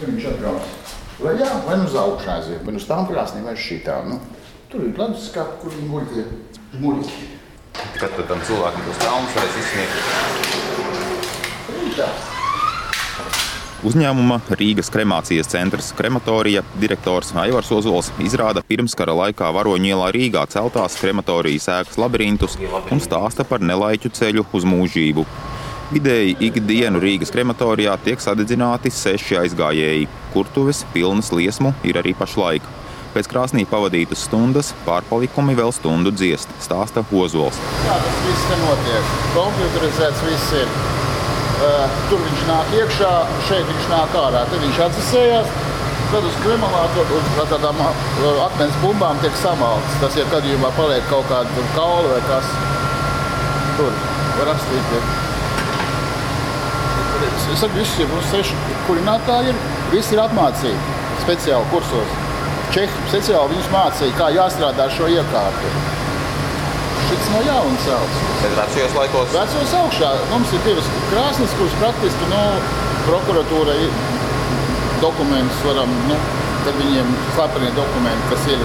Kad viņš atbrauc lejā, vai nu uz augšu aiziet, vai nu uz tām krāsnīm, vai uz šitām. Nu, tur ir ledus skats, kur viņi guļ tie muļķi. Kad tad tam cilvēkam tos traumas varēs izsniegt? Uzņēmuma Rīgas kremācijas centrs krematorija direktors Aivars Ozols izrāda pirmskara laikā Varoņu ielā Rīgā celtās krematorijas ēkas labirintus un stāsta par nelaiķu ceļu uz mūžību. Vidēji ikdienu Rīgas krematorijā tiek sadedzināti seši aizgājēji. Kurtuves pilnas liesmu ir arī pašlaik. Pēc krāsnī pavadītas stundas pārpalikumi vēl stundu dziest, stāsta Ozols. Tā tas viss te notiek. Komputerizēts viss ir. Uh, tur viņš nāk iekšā, šeit viņš nāk ārā. Tad viņš atdzesējās. Tad uz kremalātu, uz tādām uh, akmens bumbām tiek samalts. Tas, ja gadījumā paliek kaut kāda kaula vai kas, tur var rakstīt. Ja. Es saku, visi mums seši kurinātāji ir, visi ir apmācīti speciāli kursos. Čehi speciāli viņus mācīja, kā jāstrādā ar šo iekārtu. Šis nav jauns celts. Bet vecajos laikos Vecos augšā mums ir divas krāsnes, kuras praktiski nu, prokuratūra ir dokumentus varam, nu, tad viņiem slepenie dokumenti, kas ir,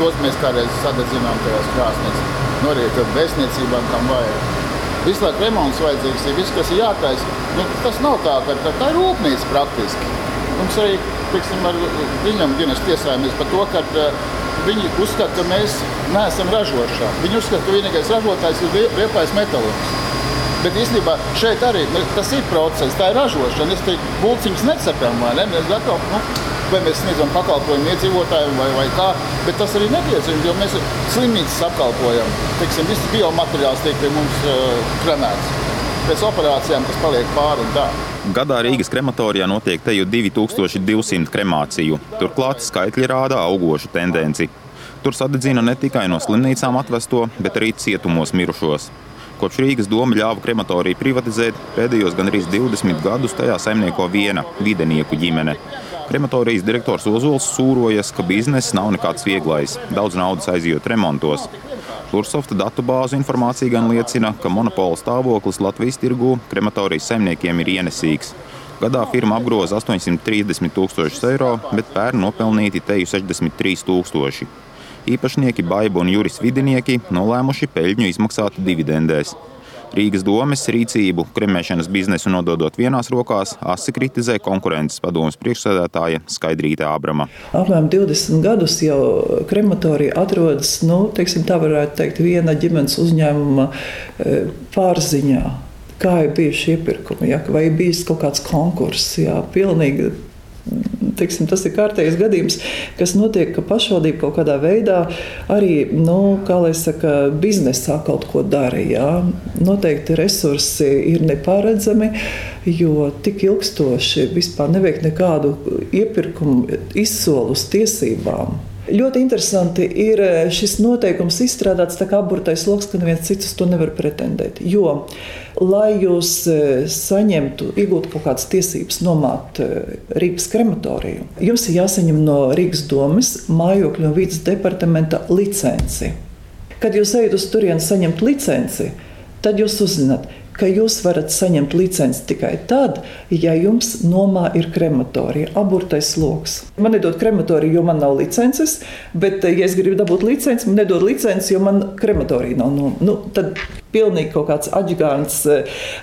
tos mēs kādreiz sadedzinām tajās krāsnēs. Nu, arī tad vēstniecībām, kam vajag. Visu laiku remonts vajadzīgs, ir viss, kas ir jātaisa. Nu, tas nav tā, ka ka tā ir rūpnīca praktiski. Mums arī, teiksim, ar viņam dienas tiesājamies par to, ka uh, viņi uzskata, ka mēs neesam ražošā. Viņi uzskata, ka vienīgais ražotājs ir Liepais metālurgs. Bet īstenībā šeit arī nu, tas ir process, tā ir ražošana. Es teiktu, būciņas necepam, vai ne? Mēs gatavs, nu, vai mēs sniedzam pakalpojumu iedzīvotājiem vai, vai kā, bet tas arī nepieciešams, jo mēs slimnīcas apkalpojam. Teiksim, viss biomateriāls tiek pie mums uh, kremēts. Pēc operācijām tas paliek pāri un tā. Gadā Rīgas krematorijā notiek te jau 2200 kremāciju. Turklāt skaitļi rāda augošu tendenci. Tur sadedzina ne tikai no slimnīcām atvesto, bet arī cietumos mirušos. Kopš Rīgas doma ļāva krematoriju privatizēt, pēdējos gandrīz 20 gadus tajā saimnieko viena videnieku ģimene. Krematorijas direktors Ozols sūrojas, ka bizness nav nekāds vieglais. Daudz naudas aizjūt remontos. Lursofta datubāzu informācija gan liecina, ka monopola stāvoklis Latvijas tirgū krematorijas saimniekiem ir ienesīgs. Gadā firma apgroza 830 tūkstošus eiro, bet pērn nopelnīti teju 63 tūkstoši. Īpašnieki Baiba un Juris Vidinieki nolēmuši peļņu izmaksāt dividendēs. Rīgas domes rīcību kremēšanas biznesu nododot vienās rokās, asi kritizē konkurences padomus priekšsēdētāja Skaidrīta Ābrama. Apmēram 20 gadus jau krematorija atrodas, nu, teiksim, tā varētu teikt, viena ģimenes uzņēmuma e, pārziņā. Kā ir bijuši iepirkumi, ja? vai ir bijis kaut kāds konkurss? Jā, pilnīgi teiksim, tas ir kārtējs gadījums, kas notiek, ka pašvaldība kaut kādā veidā arī, nu, saka, biznesā kaut ko dara. Jā. Noteikti resursi ir neparedzami, jo tik ilgstoši vispār neveikt nekādu iepirkumu izsolu uz tiesībām. Ļoti interesanti ir šis noteikums izstrādāts tā kā aburtais lokus, ka neviens cits to nevar pretendēt. Jo, lai jūs saņemtu, iegūtu kaut kādas tiesības nomāt Rīgas krematoriju, jums ir jāsaņem no Rīgas domes mājokļu un vidas departamenta licenci. Kad jūs ejat uz turieni saņemt licenci, tad jūs uzzināt, ka jūs varat saņemt licenci tikai tad, ja jums nomā ir krematorija, aburtais lokus. Man nedod krematoriju, jo man nav licences, bet, ja es gribu dabūt licenci, man nedod licenci, jo man krematorija nav nomā. Nu, tad pilnīgi kaut kāds atgādājums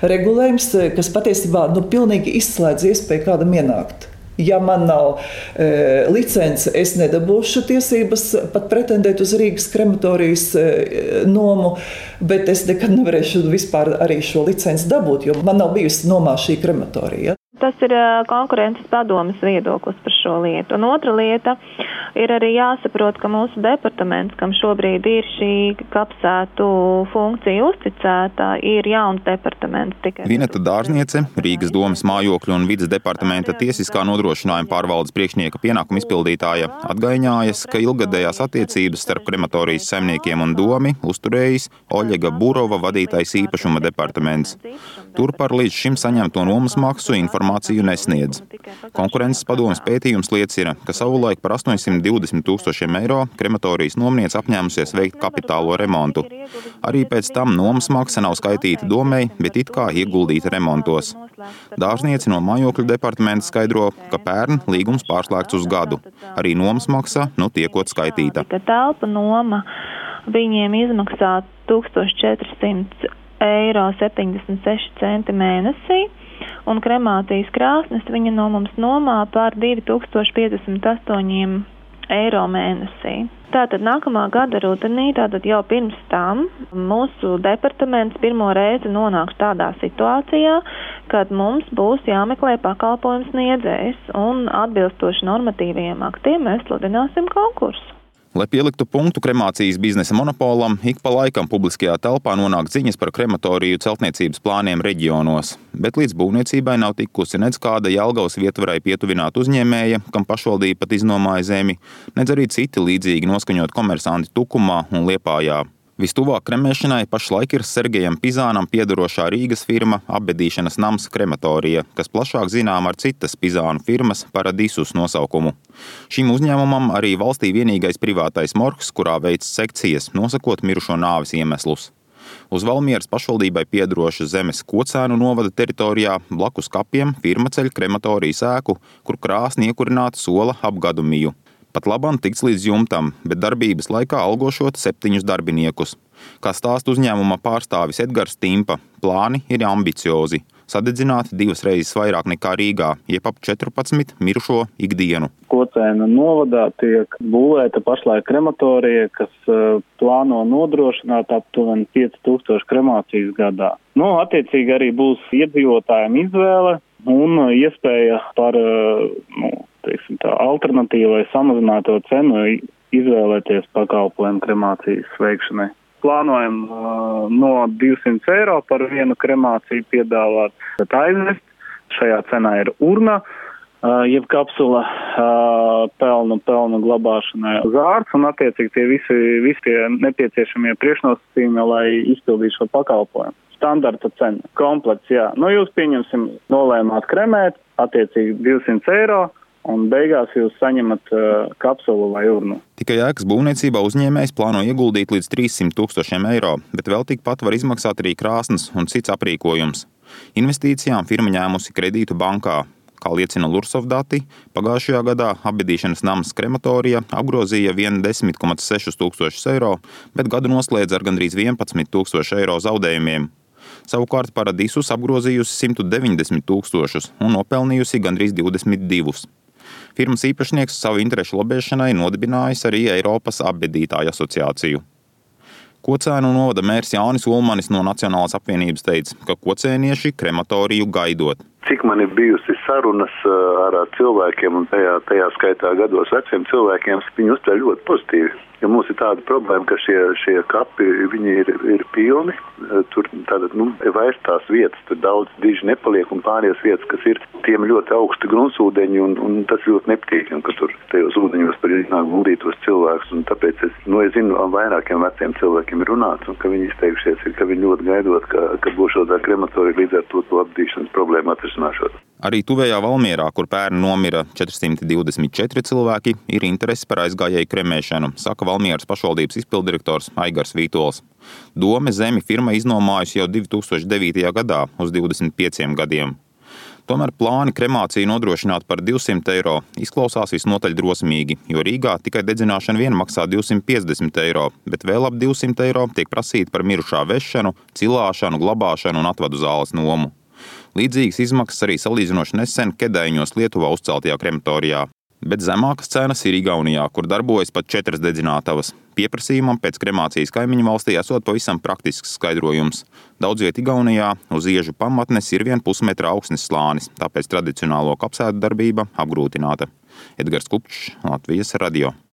regulējums, kas patiesībā nu, pilnīgi izslēdz iespēju kādam ienākt. Ja man nav e, licence, es nedabūšu tiesības pat pretendēt uz Rīgas krematorijas e, nomu, bet es nekad nevarēšu vispār arī šo licenci dabūt, jo man nav bijusi nomā šī krematorija. Tas ir konkurences padomas viedoklis par šo lietu. Un otra lieta ir arī jāsaprot, ka mūsu departaments, kam šobrīd ir šī kapsētu funkcija uzticēta, ir jauns departaments. Vineta Dārzniece, Rīgas domas mājokļu un vidas departamenta tiesiskā nodrošinājuma pārvaldes priekšnieka pienākuma izpildītāja atgaiņājas, ka ilgadējās attiecības starp krematorijas saimniekiem un domi uzturējis Oļega Burova vadītais īpašuma departaments. Tur par līdz šim saņemto nomas maksu informāciju nesniedz. Konkurences padomas pētījums liecina, ka savulaik par 820 tūkstošiem eiro krematorijas nomniece apņēmusies veikt kapitālo remontu. Arī pēc tam nomas maksa nav skaitīta domei, bet it kā ieguldīta remontos. Dārzniece no mājokļu departamenta skaidro, ka pērn līgums pārslēgts uz gadu. Arī nomas maksa nu tiekot skaitīta. Telpa noma viņiem izmaksā 1400 eiro 76 centi mēnesī, un kremācijas krāsnes viņa no mums nomā par 2058 eiro mēnesī. Tātad nākamā gada rudenī, tātad jau pirms tam, mūsu departaments pirmo reizi nonāks tādā situācijā, kad mums būs jāmeklē pakalpojums sniedzējs un atbilstoši normatīviem aktiem mēs sludināsim konkursu. Lai pieliktu punktu kremācijas biznesa monopolam, ik pa laikam publiskajā telpā nonāk ziņas par krematoriju celtniecības plāniem reģionos, bet līdz būvniecībai nav tikusi nec kāda Jelgavas vietvarai pietuvināta uzņēmēja, kam pašvaldība pat iznomāja zemi, nec arī citi līdzīgi noskaņot komersanti Tukumā un Liepājā. Vistuvāk kremēšanai pašlaik ir Sergejam Pizānam piedarošā Rīgas firma Apbedīšanas nams krematorija, kas plašāk zinām ar citas Pizānu firmas Paradisus nosaukumu. Šim uzņēmumam arī valstī vienīgais privātais morgs, kurā veids sekcijas, nosakot mirušo nāves iemeslus. Uz Valmieras pašvaldībai piedaroša zemes kocēnu novada teritorijā blakus kapiem firma ceļ krematorijas ēku, kur krāsni iekurināta sola apgadumiju. Pat labam tiks līdz jumtam, bet darbības laikā algošot septiņus darbiniekus. Kā stāsta uzņēmuma pārstāvis Edgars Timpa, plāni ir ambiciozi. Sadedzināt divas reizes vairāk nekā Rīgā, jeb ap 14 mirušo ikdienu. Kocēna novadā tiek būvēta pašlaik krematorija, kas uh, plāno nodrošināt aptuveni 5000 kremācijas gadā. Nu, attiecīgi arī būs iedzīvotājiem izvēle un iespēja par uh, nu, teiksim, tā, alternatīvai samazināto cenu izvēlēties pakalpojumu kremācijas veikšanai. Plānojam uh, no 200 eiro par vienu kremāciju piedāvāt, aizvest. Šajā cenā ir urna, uh, jeb kapsula uh, pelnu, pelnu glabāšanai zārts un attiecīgi tie visi, visi tie nepieciešamie priekšnosacījumi, lai izpildītu šo pakalpojumu. Standarta cena, komplekts, jā. Nu, jūs pieņemsim, nolēmāt kremēt, attiecīgi 200 eiro un beigās jūs saņemat uh, kapsulu vai urnu. Tikai ēkas būvniecībā uzņēmējs plāno ieguldīt līdz 300 tūkstošiem eiro, bet vēl tikpat var izmaksāt arī krāsnes un cits aprīkojums. Investīcijām firma ņēmusi kredītu bankā. Kā liecina Lursov dati, pagājušajā gadā apbedīšanas nams krematorija apgrozīja 10,6 tūkstošus eiro, bet gadu noslēdz ar gandrīz 11 tūkstošu eiro zaudējumiem. Savukārt Paradisus apgrozījusi 190 tūkstošus un nopelnījusi gandrīz 22. Firmas īpašnieks savu interešu lobēšanai nodibinājis arī Eiropas apbedītāju asociāciju. Kocēnu novada mērs Jānis Ulmanis no Nacionālās apvienības teica, ka kocēnieši krematoriju gaidot. Cik man ir bijusi sarunas ar, ar cilvēkiem, tajā, tajā skaitā gados veciem cilvēkiem, viņi uztver ļoti pozitīvi. Jo mums ir tāda problēma, ka šie, šie kapi ir, ir pilni. Tur tātad, nu, vairs tās vietas, tur daudz diži nepaliek un pārējās vietas, kas ir tiem ļoti augsti gruntsūdeņi un, un tas ļoti nepatīkami, ka tur tajos ūdeņos par iznāk guldītos cilvēkus. Un tāpēc es, nu, es zinu, vairākiem veciem cilvēkiem ir runāts un ka viņi izteikušies, ka viņi ļoti gaidot, ka, ka būs šo tā krematorija līdz ar to, to apdīšanas problēmu atrisināšot. Arī tuvējā Valmierā, kur pērn nomira 424 cilvēki, ir interesi par aizgājēju kremēšanu, saka Valmieras pašvaldības izpildirektors Aigars Vītols. Dome zemi firma iznomājusi jau 2009. gadā uz 25 gadiem. Tomēr plāni kremāciju nodrošināt par 200 eiro izklausās visnotaļ drosmīgi, jo Rīgā tikai dedzināšana vien maksā 250 eiro, bet vēl ap 200 eiro tiek prasīta par mirušā vešanu, cilāšanu, glabāšanu un atvadu zāles nomu. Līdzīgas izmaksas arī salīdzinoši nesen Kedēņos Lietuvā uzceltajā krematorijā. Bet zemākas cenas ir Igaunijā, kur darbojas pat četras dedzinātavas. Pieprasījumam pēc kremācijas kaimiņu valstī esot pavisam praktisks skaidrojums. Daudz vietā Igaunijā uz iežu pamatnes ir vien pusmetra augsnes slānis, tāpēc tradicionālo kapsētu darbība apgrūtināta. Edgars Kupčs, Latvijas radio.